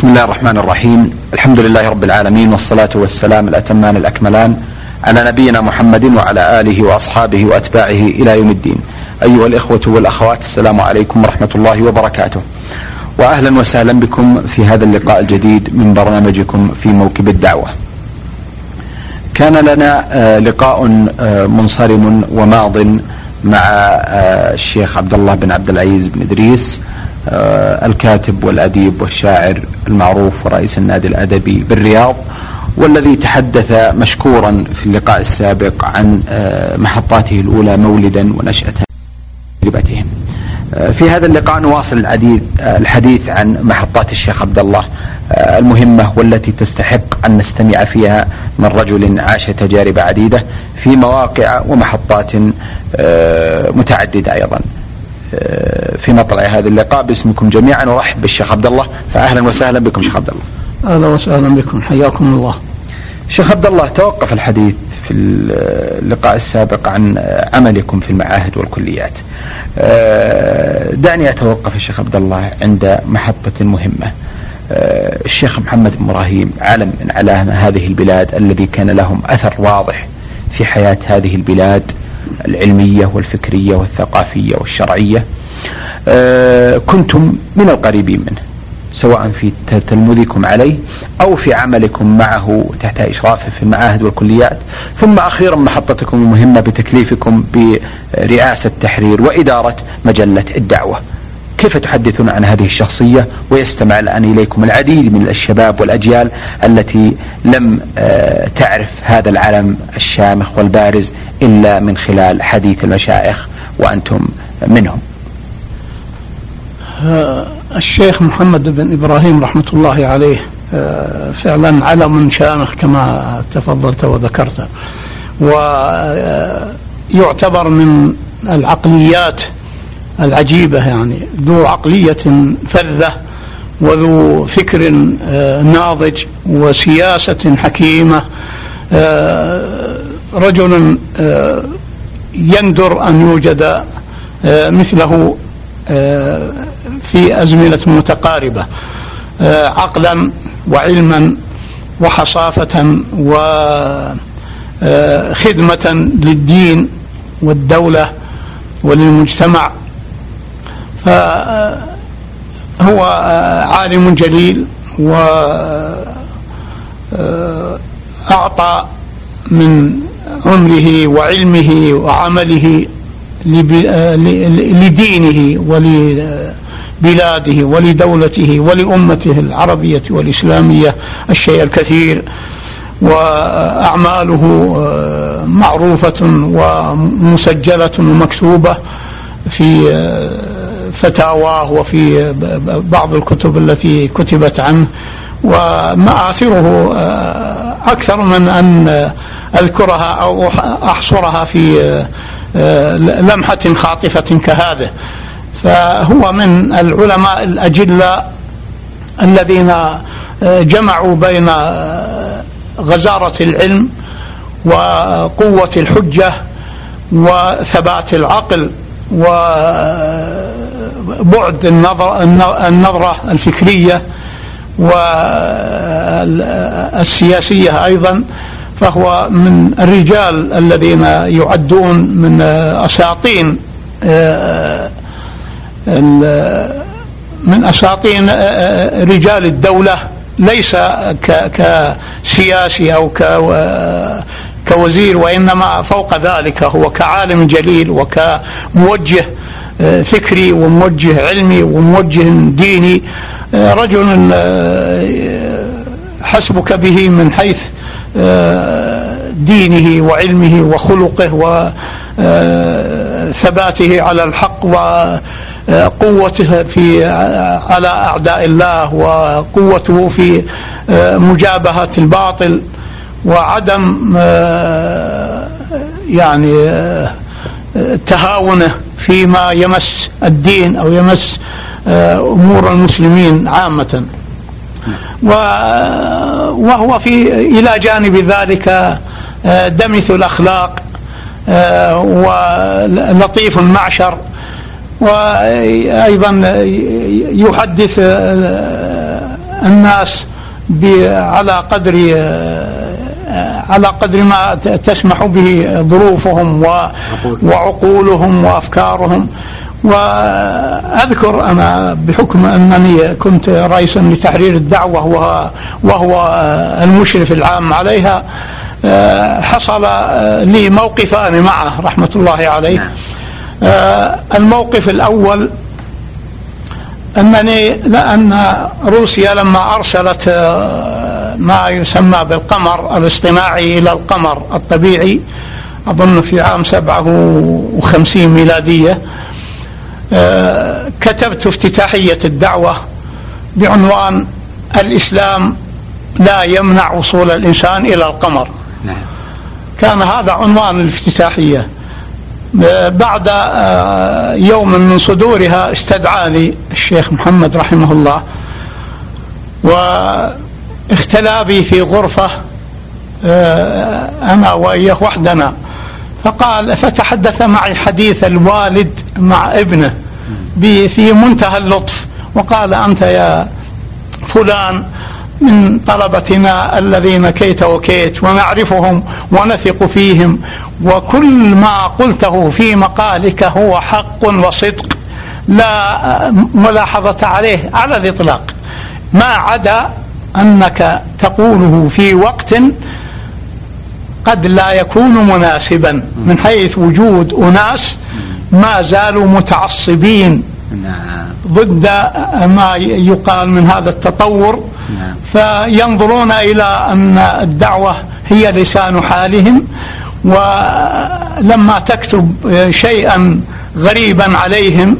بسم الله الرحمن الرحيم الحمد لله رب العالمين والصلاة والسلام الأتمان الأكملان على نبينا محمد وعلى آله وأصحابه وأتباعه إلى يوم الدين أيها الإخوة والأخوات السلام عليكم ورحمة الله وبركاته وأهلا وسهلا بكم في هذا اللقاء الجديد من برنامجكم في موكب الدعوة كان لنا لقاء منصرم وماض مع الشيخ عبد الله بن عبد العزيز بن ادريس الكاتب والأديب والشاعر المعروف ورئيس النادي الأدبي بالرياض والذي تحدث مشكورا في اللقاء السابق عن محطاته الأولى مولدا ونشأة تجربتهم. في هذا اللقاء نواصل العديد الحديث عن محطات الشيخ عبد الله المهمة والتي تستحق أن نستمع فيها من رجل عاش تجارب عديدة في مواقع ومحطات آه، متعددة أيضا آه، في مطلع هذا اللقاء باسمكم جميعا ورحب بالشيخ عبد الله. فأهلا وسهلا بكم شيخ عبد الله. أهلا وسهلا بكم. حياكم الله. شيخ عبد الله توقف الحديث في اللقاء السابق عن عملكم في المعاهد والكليات. آه، دعني أتوقف يا شيخ عبد الله عند محطة مهمة. آه، الشيخ محمد بن إبراهيم علم من علام هذه البلاد الذي كان لهم أثر واضح في حياة هذه البلاد. العلمية والفكرية والثقافية والشرعية. آه، كنتم من القريبين منه. سواء في تلمذكم عليه أو في عملكم معه تحت إشرافه في المعاهد والكليات ثم أخيرا محطتكم المهمة بتكليفكم برئاسة تحرير وإدارة مجلة الدعوة كيف تحدثون عن هذه الشخصية ويستمع الآن إليكم العديد من الشباب والأجيال التي لم آه، تعرف هذا العلم الشامخ والبارز إلا من خلال حديث المشايخ وأنتم منهم. آه، الشيخ محمد بن إبراهيم رحمة الله عليه آه، فعلا علم شامخ كما تفضلت وذكرت ويعتبر من العقليات العجيبة يعني ذو عقلية فذة وذو فكر آه، ناضج وسياسة حكيمة. آه، رجل آه، يندر أن يوجد مثله في أزمنة متقاربة. عقلا وعلما وحصافة وخدمة للدين والدولة وللمجتمع. فهو عالم جليل وأعطى من عمره وعلمه وعمله لدينه ولبلاده ولدولته ولأمته العربية والإسلامية الشيء الكثير. وأعماله معروفة ومسجلة ومكتوبة في فتاواه وفي بعض الكتب التي كتبت عنه ومآثره آه، أكثر من أن أذكرها أو أحصرها في آه، لمحة خاطفة كهذه. فهو من العلماء الأجلاء الذين آه، جمعوا بين غزارة العلم وقوة الحجة وثبات العقل وبعد النظر النظرة الفكرية والسياسية أيضا فهو من الرجال الذين يعدون من أساطين من أساطين رجال الدولة ليس كسياسي أو كوزير وإنما فوق ذلك هو كعالم جليل وكموجه آه، فكري وموجه علمي وموجه ديني. آه، رجل آه، حسبك به من حيث دينه وعلمه وخلقه وثباته على الحق وقوته في على أعداء الله وقوته في مجابهة الباطل وعدم آه، يعني آه، تهاونه فيما يمس الدين أو يمس آه، أمور المسلمين عامة. وهو في إلى جانب ذلك دمث الأخلاق ولطيف المعشر. وأيضا يحدث الناس على قدر على قدر ما تسمح به ظروفهم وعقولهم وأفكارهم. وأذكر أنا بحكم أنني كنت رئيسا لتحرير الدعوة وهو المشرف العام عليها حصل لي موقفان معه رحمة الله عليه. نعم. الموقف الأول أنني لأن روسيا لما أرسلت ما يسمى بالقمر الاصطناعي إلى القمر الطبيعي. أظن في عام 57 ميلادية. آه، كتبت افتتاحية الدعوة بعنوان الإسلام لا يمنع وصول الإنسان إلى القمر. نعم. كان هذا عنوان الافتتاحية. آه، بعد آه، يوم من صدورها استدعاني الشيخ محمد رحمه الله. واختلى بي في غرفة أنا وإياه وحدنا. فقال فتحدث معي حديث الوالد مع ابنه في منتهى اللطف. وقال أنت يا فلان من طلبتنا الذين كيت وكيت ونعرفهم ونثق فيهم وكل ما قلته في مقالك هو حق وصدق لا ملاحظة عليه على الإطلاق. ما عدا أنك تقوله في وقت قد لا يكون مناسبا من حيث وجود أناس ما زالوا متعصبين نعم. ضد ما يقال من هذا التطور نعم. فينظرون إلى أن الدعوة هي لسان حالهم ولما تكتب شيئا غريبا عليم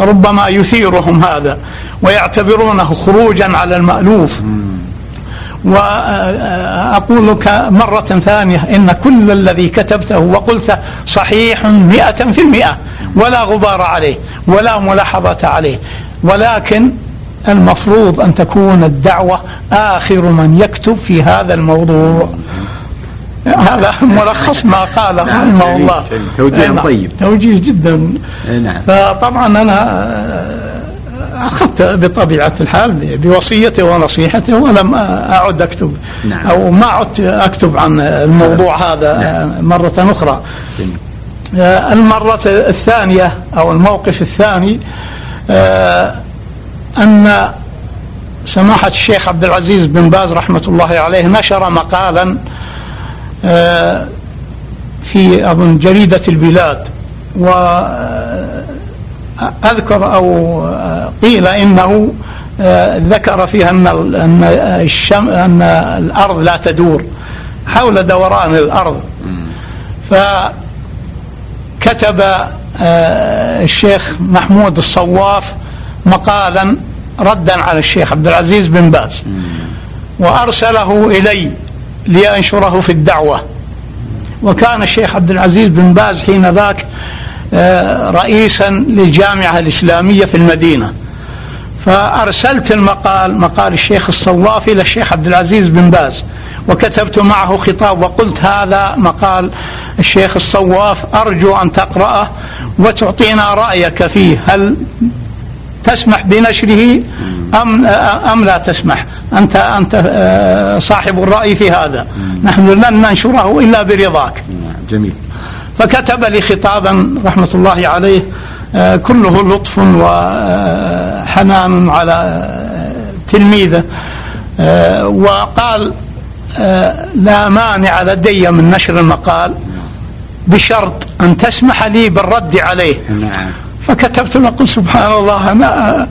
ربما يثيرهم هذا ويعتبرونه خروجا على المألوف. وأقول لك مرة ثانية إن كل الذي كتبته وقلته صحيح مئة في المئة ولا غبار عليه ولا ملاحظة عليه. ولكن المفروض أن تكون الدعوة آخر من يكتب في هذا الموضوع. هذا ملخص ما قاله نعم. رحمه الله. توجيه نعم. طيب. توجيه جدا. نعم. فطبعا أنا أخذت بطبيعة الحال بوصيته ونصيحته ولم أعد أكتب نعم. أو ما عدت أكتب عن الموضوع هذا نعم. مرة أخرى جميل. آه، المرة الثانية أو الموقف الثاني آه، أن سماحة الشيخ عبد العزيز بن باز رحمة الله عليه نشر مقالا آه، في أظن جريدة البلاد و أذكر أو قيل إنه ذكر فيها أن أن أن الأرض لا تدور حول دوران الأرض. فكتب الشيخ محمود الصواف مقالا ردا على الشيخ عبد العزيز بن باز. وأرسله إلي لأنشره في الدعوة. وكان الشيخ عبد العزيز بن باز حين ذاك آه، رئيسا للجامعة الإسلامية في المدينة. فأرسلت المقال مقال الشيخ الصواف إلى الشيخ عبد العزيز بن باز وكتبت معه خطاب وقلت هذا مقال الشيخ الصواف أرجو أن تقرأه وتعطينا رأيك فيه. هل تسمح بنشره؟ أم, أم لا تسمح؟ أنت, أنت آه، صاحب الرأي في هذا. نحن لن ننشره إلا برضاك. جميل. فكتب لي خطابا رحمة الله عليه آه، كله لطف وحنان على آه، تلميذه آه، وقال لا مانع لدي من نشر المقال بشرط أن تسمح لي بالرد عليه نعم. فكتبت له قلت سبحان الله أنا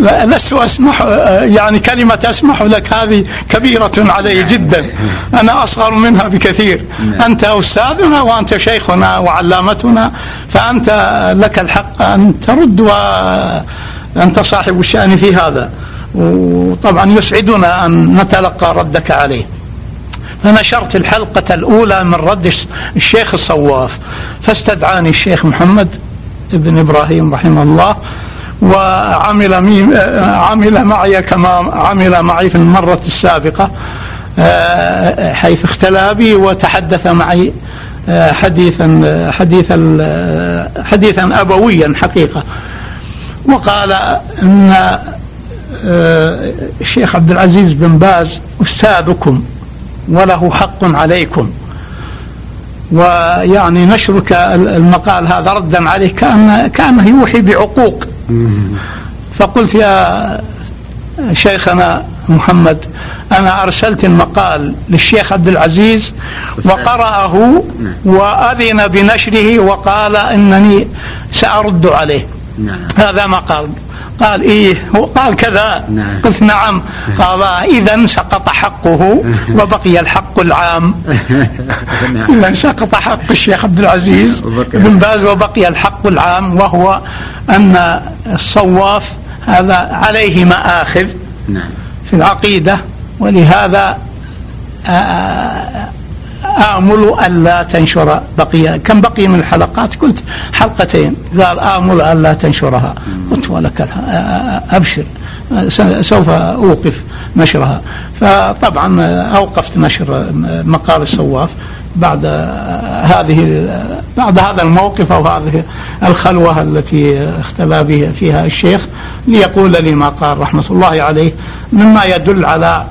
لست أسمح يعني كلمة أسمح لك هذه كبيرة علي جدا. أنا أصغر منها بكثير. أنت أستاذنا وأنت شيخنا وعلامتنا فأنت لك الحق أن ترد وأنت صاحب الشأن في هذا. وطبعا يسعدنا أن نتلقى ردك عليه. فنشرت الحلقة الأولى من رد الشيخ الصواف. فاستدعاني الشيخ محمد ابن إبراهيم رحمه الله. وعمل عمل معي كما عمل معي في المرة السابقة آه، حيث اختلى بي وتحدث معي آه، حديثا حديثا حديثا أبويا حقيقة. وقال أن آه، الشيخ عبد العزيز بن باز أستاذكم وله حق عليكم. ويعني نشرك المقال هذا ردا عليه كأن كأنه يوحي بعقوق. فقلت يا شيخنا محمد أنا أرسلت المقال للشيخ عبد العزيز وقرأه وأذن بنشره وقال إنني سأرد عليه. نعم. هذا ما قال قال إيه هو قال كذا. نعم. قلت نعم. قال إذا سقط حقه وبقي الحق العام. نعم. إذا سقط حق الشيخ عبد العزيز بن باز وبقي الحق العام وهو أن الصواف هذا عليه مآخذ نعم. في العقيدة ولهذا آمل ألا تنشر بقي كم بقي من الحلقات؟ قلت حلقتين. قال آمل ألا تنشرها. قلت ولك أبشر. سوف أوقف نشرها فطبعا أوقفت نشر مقال الصواف بعد هذه بعد هذا الموقف أو هذه الخلوة التي اختلى فيها الشيخ ليقول لي ما قال رحمة الله عليه مما يدل على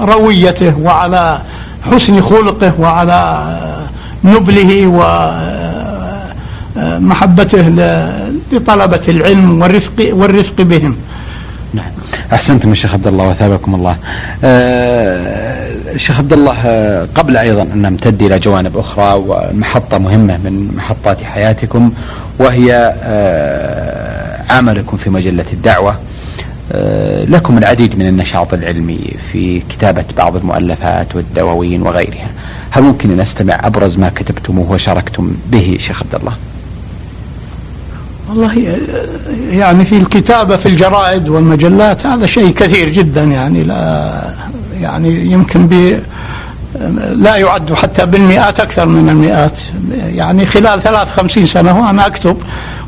رويته وعلى حسن خلقه وعلى نبله ومحبته لطلبة العلم والرفق والرفق بهم. نعم. أحسنتم الشيخ عبد الله وثابكم الله. أه الشيخ عبد الله آه، قبل أيضا أن نمتد إلى جوانب أخرى ومحطة مهمة من محطات حياتكم وهي آه، عملكم في مجلة الدعوة آه، لكم العديد من النشاط العلمي في كتابة بعض المؤلفات والدواوين وغيرها هل ممكن أن نستمع أبرز ما كتبتموه وشاركتم به شيخ عبد الله والله آه، يعني في الكتابة في الجرائد والمجلات هذا شيء كثير جدا يعني لا يعني يمكن ب لا يعد حتى بالمئات أكثر من المئات. يعني خلال ثلاث خمسين سنة وأنا أكتب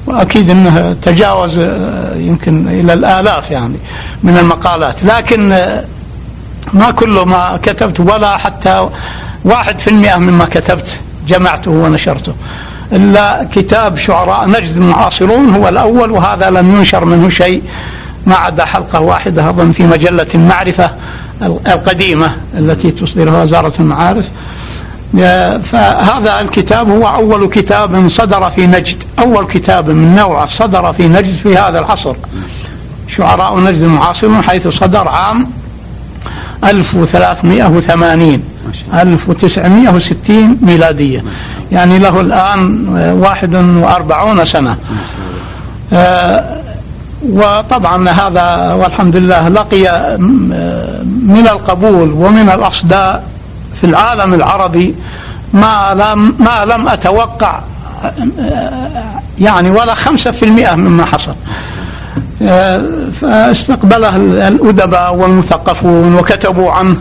وأكيد إنه تجاوز آه، يمكن إلى الآلاف يعني من المقالات. لكن آه، ما كل ما كتبت ولا حتى واحد في المئة مما كتبت جمعته ونشرته. إلا كتاب شعراء نجد المعاصرون هو الأول وهذا لم ينشر منه شيء ما عدا حلقة واحدة أظن في مجلة المعرفة القديمة التي تصدرها وزارة المعارف. فهذا الكتاب هو أول كتاب صدر في نجد أول كتاب من نوعه صدر في نجد في هذا العصر. شعراء نجد المعاصرون حيث صدر عام 1380 1960 ميلادية. يعني له الآن 41 سنة. آه، وطبعا هذا والحمد لله لقي من القبول ومن الأصداء في العالم العربي ما لم ما لم أتوقع يعني ولا خمسة في المئة مما حصل. فاستقبله الأدباء والمثقفون وكتبوا عنه.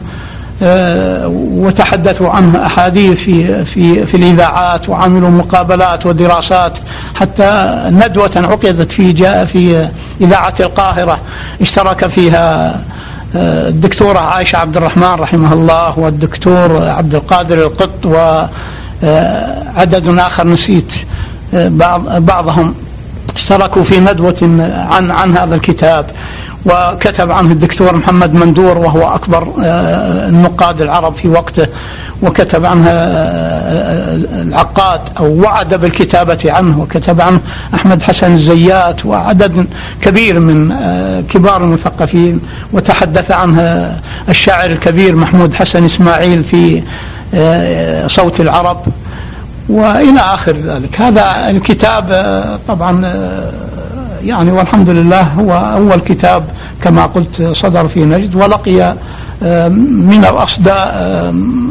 وتحدثوا عنه أحاديث في في في الإذاعات وعملوا مقابلات ودراسات حتى ندوة عقدت في جاء في إذاعة القاهرة اشترك فيها الدكتورة عائشة عبد الرحمن رحمه الله والدكتور عبد القادر القط وعدد آخر نسيت بعض بعضهم اشتركوا في ندوة عن عن هذا الكتاب. وكتب عنه الدكتور محمد مندور وهو أكبر النقاد العرب في وقته وكتب عنها العقاد أو وعد بالكتابة عنه وكتب عنه أحمد حسن الزيات وعدد كبير من كبار المثقفين وتحدث عنها الشاعر الكبير محمود حسن إسماعيل في صوت العرب وإلى آخر ذلك. هذا الكتاب طبعا يعني والحمد لله هو أول كتاب كما قلت صدر في نجد ولقي من الأصداء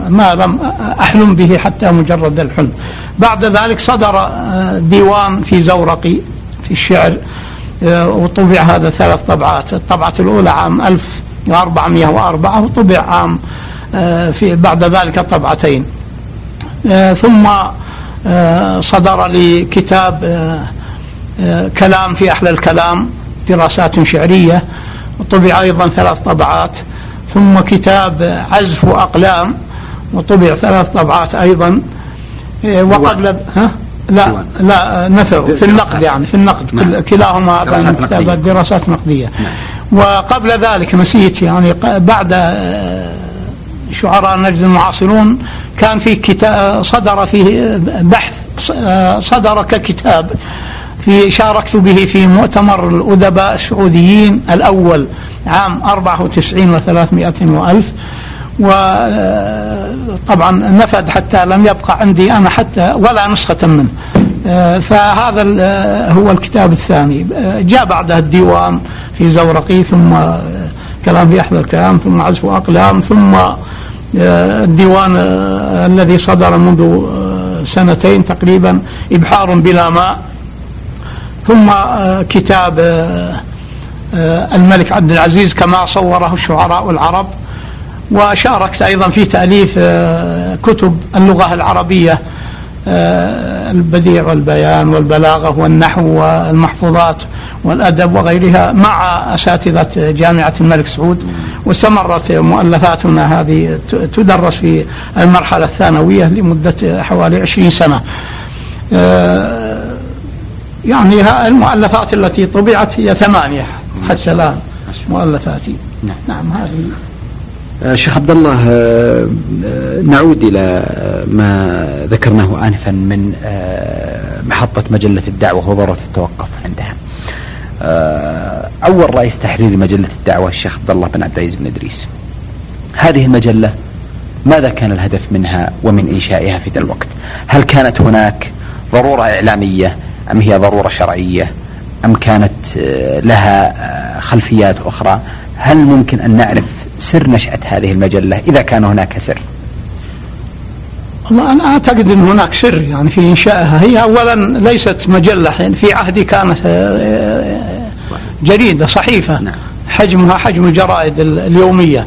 ما لم أحلم به حتى مجرد الحلم. بعد ذلك صدر ديوان في زورقي في الشعر وطبع هذا ثلاث طبعات. الطبعة الأولى عام 1404 وطبع عام في بعد ذلك طبعتين. ثم صدر لي كتاب كلام في أحلى الكلام دراسات شعرية وطبع أيضا ثلاث طبعات ثم كتاب عزف أقلام وطبع ثلاث طبعات أيضا. إيه، وقبل ها؟ لا لا نثر في النقد يعني في النقد. نعم. كلاهما كتابات دراسات نقدية. نعم. وقبل ذلك نسيت يعني بعد آه، شعراء نجد المعاصرون كان في كتاب صدر فيه بحث آه، صدر ككتاب في شاركت به في مؤتمر الأدباء السعوديين الأول عام 94 و300 وألف. وطبعا نفد حتى لم يبقى عندي أنا حتى ولا نسخة منه. آه، فهذا آه، هو الكتاب الثاني. آه، جاء بعدها الديوان في زورقي ثم كلام في أحلى الكلام ثم عزف أقلام ثم الديوان الذي صدر منذ سنتين تقريبا إبحار بلا ماء. ثم كتاب الملك عبد العزيز كما صوره الشعراء العرب. وشاركت أيضا في تأليف آه، كتب اللغة العربية آه، البديع والبيان والبلاغة والنحو والمحفوظات والأدب وغيرها مع أساتذة جامعة الملك سعود. واستمرت مؤلفاتنا هذه تدرس في المرحلة الثانوية لمدة حوالي عشرين سنة. آه، يعني المؤلفات التي طبعت هي ثمانية حتى الآن مؤلفاتي نعم, نعم هذه آه، شيخ عبد الله آه، آه، نعود إلى ما ذكرناه انفا من محطة مجلة الدعوة وضروره التوقف عندها. أول رئيس تحرير مجلة الدعوة الشيخ عبد الله بن عبد العزيز بن إدريس. هذه المجلة ماذا كان الهدف منها ومن إنشائها في ذا الوقت؟ هل كانت هناك ضرورة إعلامية أم هي ضرورة شرعية؟ أم كانت لها خلفيات أخرى؟ هل ممكن أن نعرف سر نشأة هذه المجلة إذا كان هناك سر والله أنا أعتقد أن هناك سر يعني في إنشائها هي أولا ليست مجلة يعني في عهدي كانت آه، جريدة صحيفة نعم. حجمها حجم الجرائد اليومية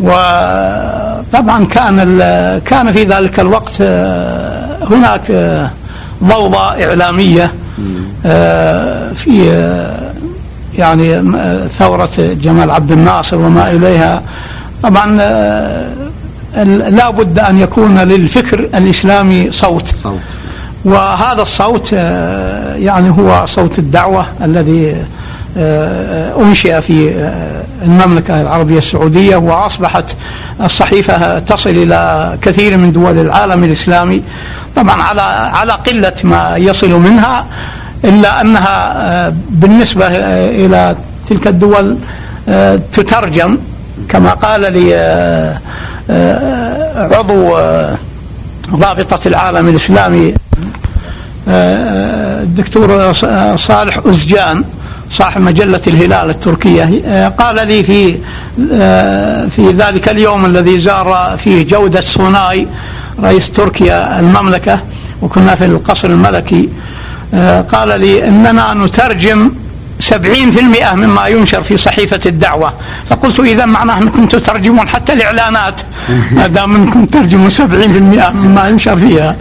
وطبعا كان كان في ذلك الوقت آه، هناك آه، ضوضاء إعلامية في يعني ثورة جمال عبد الناصر وما إليها طبعا آه، لا بد أن يكون للفكر الإسلامي صوت, صوت. وهذا الصوت آه، يعني هو صوت الدعوة الذي آه، أنشئ في المملكة العربية السعودية وأصبحت الصحيفة تصل إلى كثير من دول العالم الإسلامي. طبعا على على قلة ما يصل منها إلا أنها آه، بالنسبة آه، إلى تلك الدول آه، تترجم كما قال لي عضو رابطة العالم الإسلامي الدكتور صالح أزجان. صاحب مجلة الهلال التركية. قال لي في في ذلك اليوم الذي زار فيه جودة صوناي رئيس تركيا المملكة وكنا في القصر الملكي آه، قال لي إننا نترجم سبعين في المئة مما ينشر في صحيفة الدعوة. فقلت إذا معناه أنكم تترجمون حتى الإعلانات. ما دام أنكم ترجموا سبعين في المئة مما ينشر فيها.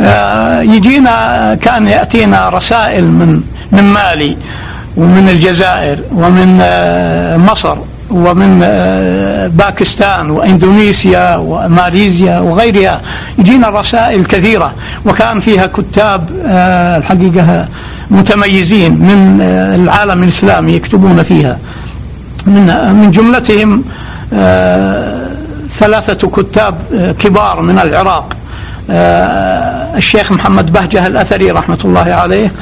آه، يجينا كان يأتينا رسائل من من مالي. ومن الجزائر ومن آه، مصر ومن آه، باكستان وإندونيسيا وماليزيا وغيرها. يجينا رسائل كثيرة. وكان فيها كتاب آه، الحقيقة متميزين من العالم الإسلامي يكتبون فيها. من من جملتهم ثلاثة كتاب كبار من العراق. الشيخ محمد بهجة الأثري رحمة الله عليه.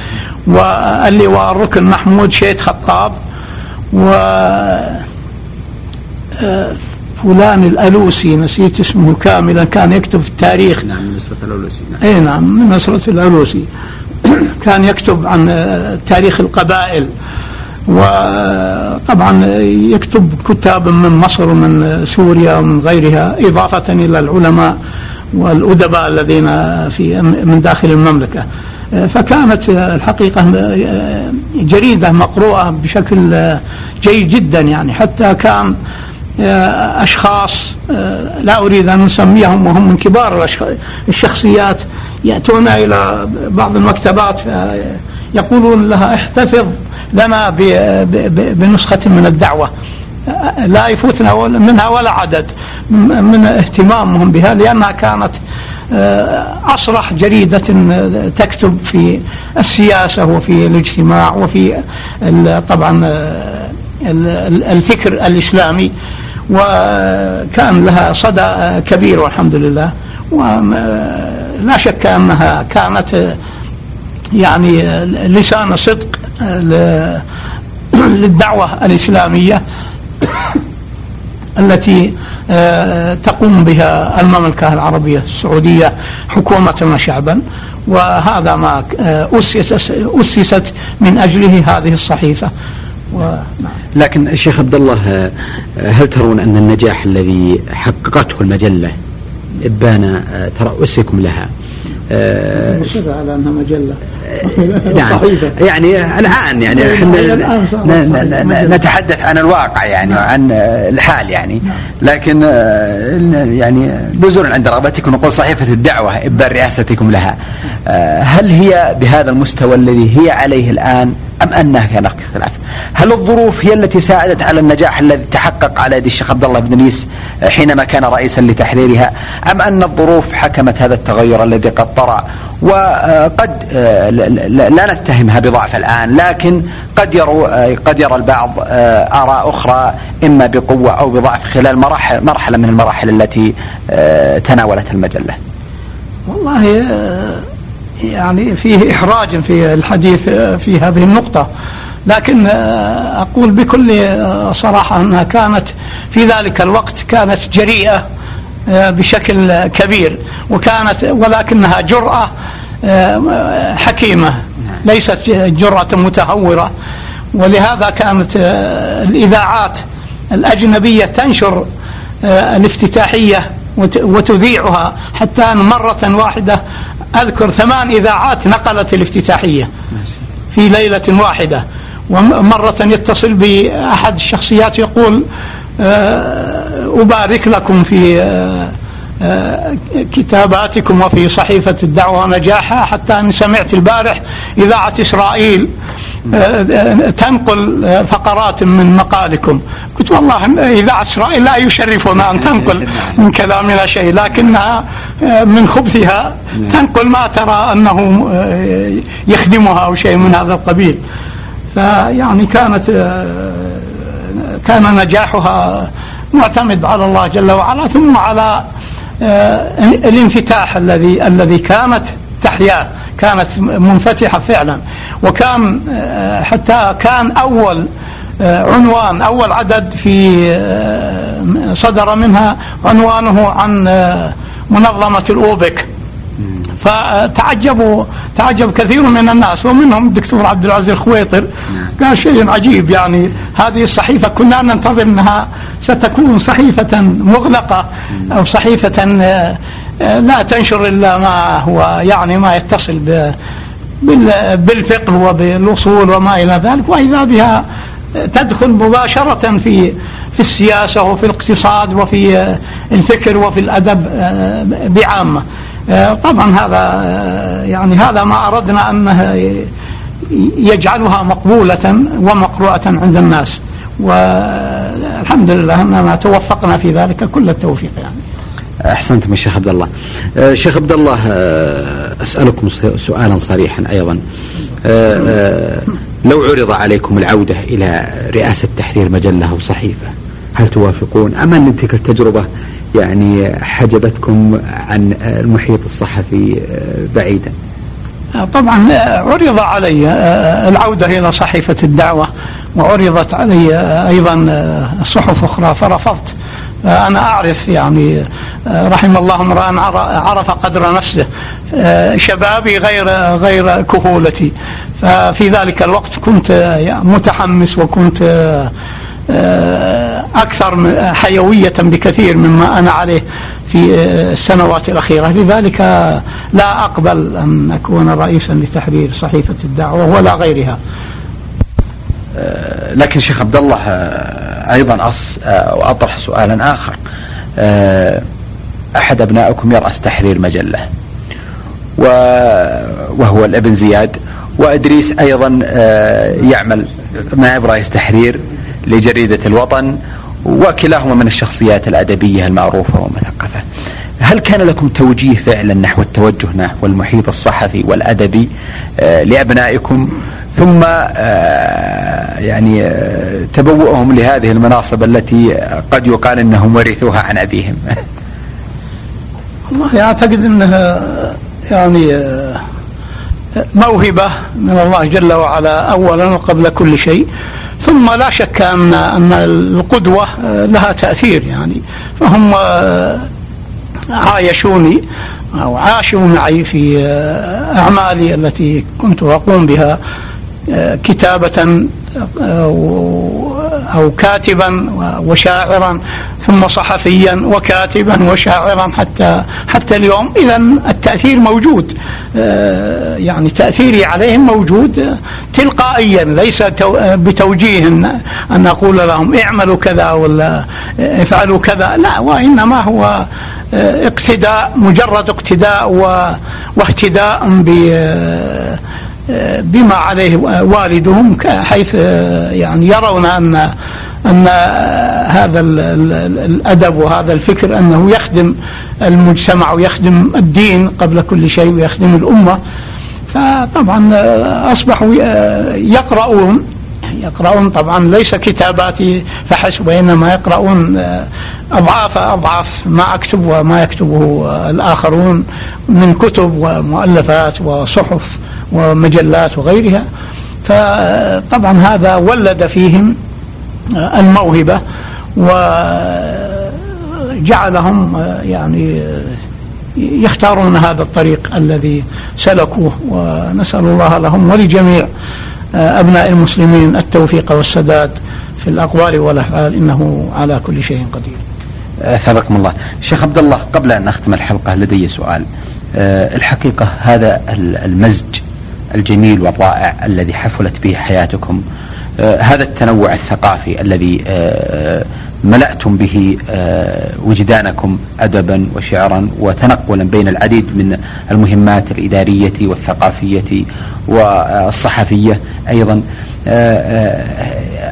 واللواء الركن محمود شيت خطاب و فلان الألوسي نسيت اسمه كاملا كان يكتب في التاريخ. نعم من نصرة الألوسي نعم. اي نعم من نصرة الألوسي. كان يكتب عن تاريخ القبائل. وطبعا يكتب كتاب من مصر ومن سوريا ومن غيرها إضافة إلى العلماء والأدباء الذين في من داخل المملكة. فكانت الحقيقة جريدة مقروءة بشكل جيد جدا يعني. حتى كان أشخاص آه، لا أريد أن نسميهم وهم من كبار الشخصيات يأتون إلى بعض المكتبات يقولون لها احتفظ لنا بنسخة من الدعوة. لا يفوتنا منها ولا عدد. من اهتمامهم بها لأنها كانت أصرح جريدة تكتب في السياسة وفي الاجتماع وفي طبعا الفكر الإسلامي وكان لها صدى كبير والحمد لله. ولا شك أنها كانت يعني لسان صدق للدعوة الإسلامية. التي آه، تقوم بها المملكة العربية السعودية حكومة وشعبا وهذا ما آه، أسست, من أجله هذه الصحيفة. نعم. لكن شيخ عبد الله آه، هل ترون أن النجاح الذي حققته المجلة إبان ترأسكم لها؟ على أنها مجلة. نعم. يعني الآن يعني إحنا نتحدث عن الواقع يعني نعم. وعن الحال يعني. نعم. لكن يعني نزولا عند رغبتكم نقول صحيفة الدعوة ابان رئاستكم لها. هل هي بهذا المستوى الذي هي عليه الآن أم أنها كان اختلاف؟ هل الظروف هي التي ساعدت على النجاح الذي تحقق على يد الشيخ عبد الله بن نيس حينما كان رئيسا لتحريرها؟ أم أن الظروف حكمت هذا التغير الذي قد طرأ؟ وقد لا نتهمها بضعف الآن لكن قد يروا قد يرى البعض آراء أخرى إما بقوة أو بضعف خلال مراحل مرحلة من المراحل التي تناولتها المجلة. والله يعني فيه إحراج في الحديث في هذه النقطة لكن أقول بكل صراحة أنها كانت في ذلك الوقت كانت جريئة بشكل كبير. وكانت ولكنها جرأة آه، حكيمة. ليست جرأة متهورة. ولهذا كانت آه، الإذاعات الأجنبية تنشر آه، الافتتاحية وتذيعها. حتى مرة واحدة أذكر ثمان إذاعات نقلت الافتتاحية في ليلة واحدة. ومرة يتصل بأحد الشخصيات يقول أبارك لكم في كتاباتكم وفي صحيفة الدعوة نجاحها حتى أن سمعت البارح إذاعة إسرائيل تنقل فقرات من مقالكم. قلت والله إذاعة إسرائيل لا يشرفنا أن تنقل من كلامنا شيء لكنها من خبثها تنقل ما ترى أنه يخدمها أو شيء من هذا القبيل. فيعني كانت كان نجاحها معتمد على الله جل وعلا ثم على آه، الانفتاح الذي الذي كانت تحياه كانت منفتحة فعلا. وكان آه، حتى كان أول آه، عنوان أول عدد في صدر منها عنوانه عن منظمة الأوبك. فتعجبوا تعجب كثير من الناس ومنهم الدكتور عبد العزيز الخويطر. قال شيء عجيب يعني هذه الصحيفة كنا ننتظر أنها ستكون صحيفة مغلقة أو صحيفة آه، آه، لا تنشر إلا ما هو يعني ما يتصل بالفقه وبالأصول وما إلى ذلك وإذا بها تدخل مباشرة في في السياسة وفي الاقتصاد وفي آه، الفكر وفي الأدب بعامة. طبعا هذا يعني هذا ما أردنا أنه يجعلها مقبولة ومقروءة عند الناس والحمد لله أننا توفقنا في ذلك كل التوفيق يعني أحسنتم يا شيخ عبد الله. آه، شيخ عبد الله آه، أسألكم سؤالا صريحا أيضا. آه، لو عرض عليكم العودة إلى رئاسة تحرير مجلة أو صحيفه هل توافقون ام أن تلك التجربة يعني حجبتكم عن المحيط الصحفي بعيدا؟ طبعا عرض علي العودة إلى صحيفة الدعوة وعرضت علي أيضا صحف أخرى. فرفضت. أنا أعرف يعني رحم الله امرأ عرف قدر نفسه. شبابي غير غير كهولتي. ففي ذلك الوقت كنت متحمس وكنت أكثر حيوية بكثير مما أنا عليه في السنوات الأخيرة. لذلك لا أقبل أن أكون رئيسا لتحرير صحيفة الدعوة ولا غيرها. آه، لكن شيخ عبد الله آه، أيضا أص آه، وأطرح سؤالا آخر. أحد أبنائكم يرأس تحرير مجلة وهو الابن زياد وإدريس أيضا يعمل نائب رئيس تحرير لجريدة الوطن وكلاهما من الشخصيات الأدبية المعروفة والمثقفة. هل كان لكم توجيه فعلا نحو التوجه نحو المحيط الصحفي والأدبي لأبنائكم؟ ثم يعني تبوؤهم لهذه المناصب التي قد يقال إنهم ورثوها عن أبيهم؟ والله أعتقد إنها يعني موهبة من الله جل وعلا أولا وقبل كل شيء. ثم لا شك أن أن القدوة لها تأثير يعني. فهم عايشوني أو عاشوا معي في أعمالي التي كنت أقوم بها كتابة أو كاتبا وشاعرا ثم صحفيا وكاتبا وشاعرا حتى حتى اليوم. إذا التأثير موجود. آه، يعني تأثيري عليهم موجود تلقائيا. ليس بتوجيه أن أقول لهم اعملوا كذا ولا افعلوا كذا. لا وإنما هو آه، اقتداء مجرد اقتداء واهتداء ب بما عليه والدهم حيث يعني يرون أن أن هذا الأدب وهذا الفكر أنه يخدم المجتمع ويخدم الدين قبل كل شيء ويخدم الأمة. فطبعا أصبحوا يقرؤون يقرؤون طبعا ليس كتاباتي فحسب وإنما يقرؤون أضعاف أضعاف ما أكتب وما يكتبه الآخرون من كتب ومؤلفات وصحف ومجلات وغيرها. فطبعا هذا ولد فيهم الموهبة وجعلهم يعني يختارون هذا الطريق الذي سلكوه. ونسأل الله لهم ولجميع أبناء المسلمين التوفيق والسداد في الأقوال والأفعال إنه على كل شيء قدير. أثابكم الله. شيخ عبد الله قبل أن نختم الحلقة لدي سؤال. الحقيقة هذا المزج الجميل والرائع الذي حفلت به حياتكم آه، هذا التنوع الثقافي الذي آه، ملأتم به آه، وجدانكم أدبا وشعرا وتنقلا بين العديد من المهمات الإدارية والثقافية والصحفية أيضا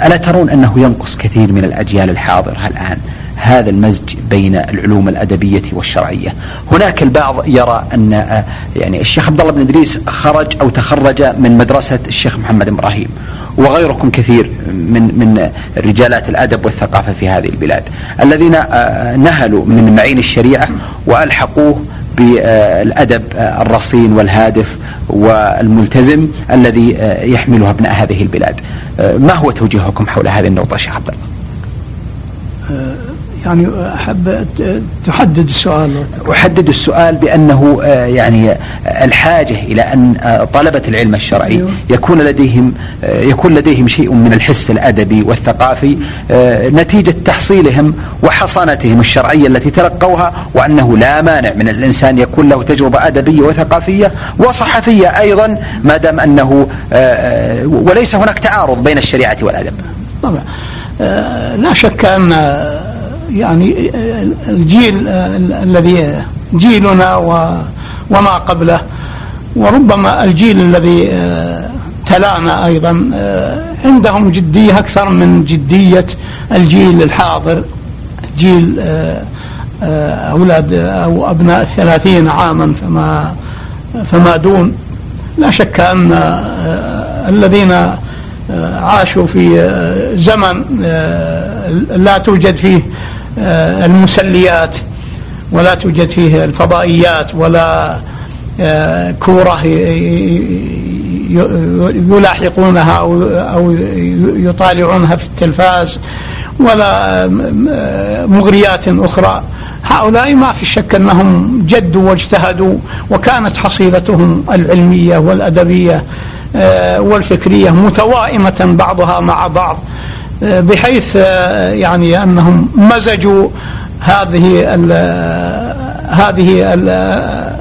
ألا ترون أنه ينقص كثير من الأجيال الحاضرة الآن هذا المزج بين العلوم الأدبية والشرعية. هناك البعض يرى آه، يعني الشيخ عبد الله بن إدريس خرج أو تخرج من مدرسة الشيخ محمد إبراهيم وغيركم كثير من من رجالات الأدب والثقافة في هذه البلاد الذين آه، نهلوا من معين الشريعة وألحقوه بالأدب آه، الرصين والهادف والملتزم الذي يحمله ابناء هذه البلاد. ما هو توجيهكم حول هذه النقطة شيخ عبد الله؟ يعني أحب تحدد السؤال. أحدد السؤال بأنه آه، يعني الحاجة إلى أن آه، طلبة العلم الشرعي أيوه. يكون لديهم آه، يكون لديهم شيء من الحس الأدبي والثقافي نتيجة تحصيلهم وحصانتهم الشرعية التي تلقوها وأنه لا مانع من الإنسان يكون له تجربة أدبية وثقافية وصحفية أيضا ما دام أنه وليس هناك تعارض بين الشريعة والأدب. طبعا. لا شك أن يعني الجيل الذي جيلنا وما قبله. وربما الجيل الذي تلانا أيضا عندهم جدية أكثر من جدية الجيل الحاضر. جيل أولاد أو أبناء الثلاثين عاما فما فما دون. لا شك أن الذين عاشوا في زمن لا توجد فيه آه، المسليات ولا توجد فيه الفضائيات ولا آه، كورة يلاحقونها أو يطالعونها في التلفاز ولا مغريات أخرى. هؤلاء ما في شك أنهم جدوا واجتهدوا وكانت حصيلتهم العلمية والأدبية آه، والفكرية متوائمة بعضها مع بعض بحيث آه، يعني أنهم مزجوا هذه هذه ال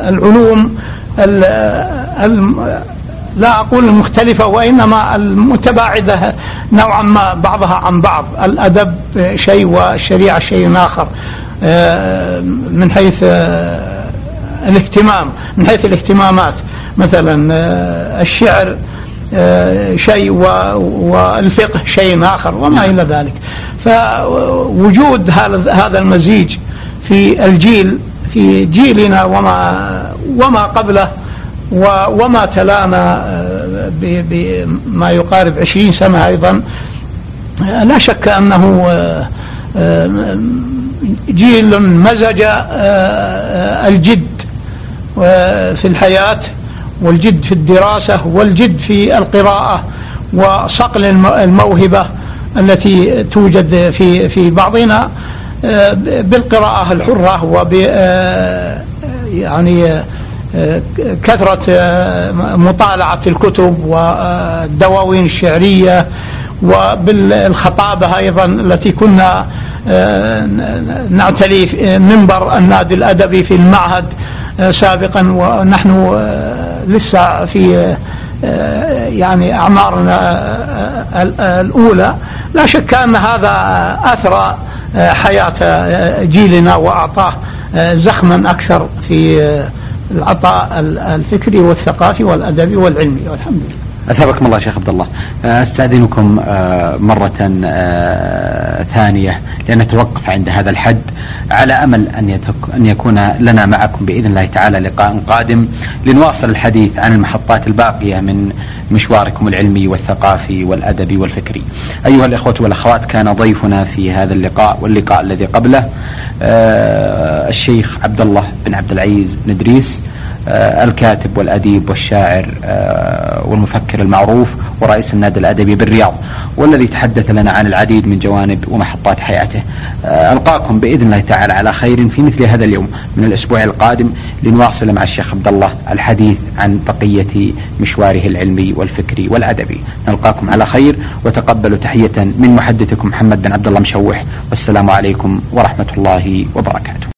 العلوم ال لا أقول المختلفة وإنما المتباعدة نوعا ما بعضها عن بعض. الأدب شيء والشريعة شيء آه، من حيث آه، الاهتمام من حيث الاهتمامات. مثلا الشعر آه، شيء والفقه شيء آخر وما إلى ذلك. فوجود هذا المزيج في الجيل في جيلنا وما وما قبله وما تلانا بما يقارب عشرين سنة أيضا لا شك أنه جيل مزج الجد. في الحياة والجد في الدراسة والجد في القراءة وصقل الموهبة التي توجد في في بعضنا بالقراءة الحرة وب يعني كثرة مطالعة الكتب والدواوين الشعرية وبالخطابة أيضا التي كنا نعتلي منبر النادي الأدبي في المعهد سابقا ونحن لسه في يعني أعمارنا الأولى. لا شك أن هذا أثرى حياة جيلنا وأعطاه زخما أكثر في العطاء الفكري والثقافي والأدبي والعلمي. والحمد لله. أثابكم الله شيخ عبد الله أستأذنكم مرة ثانية لنتوقف عند هذا الحد على أمل أن أن يكون لنا معكم بإذن الله تعالى لقاء قادم لنواصل الحديث عن المحطات الباقية من مشواركم العلمي والثقافي والأدبي والفكري. أيها الإخوة والأخوات كان ضيفنا في هذا اللقاء واللقاء الذي قبله الشيخ عبد الله بن عبد العزيز بن ادريس آه، الكاتب والأديب والشاعر آه، والمفكر المعروف ورئيس النادي الأدبي بالرياض والذي تحدث لنا عن العديد من جوانب ومحطات حياته. آه، ألقاكم بإذن الله تعالى على خير في مثل هذا اليوم من الأسبوع القادم لنواصل مع الشيخ عبد الله الحديث عن بقية مشواره العلمي والفكري والأدبي. نلقاكم على خير وتقبلوا تحية من محدثكم محمد بن عبد الله مشوح. والسلام عليكم ورحمة الله وبركاته.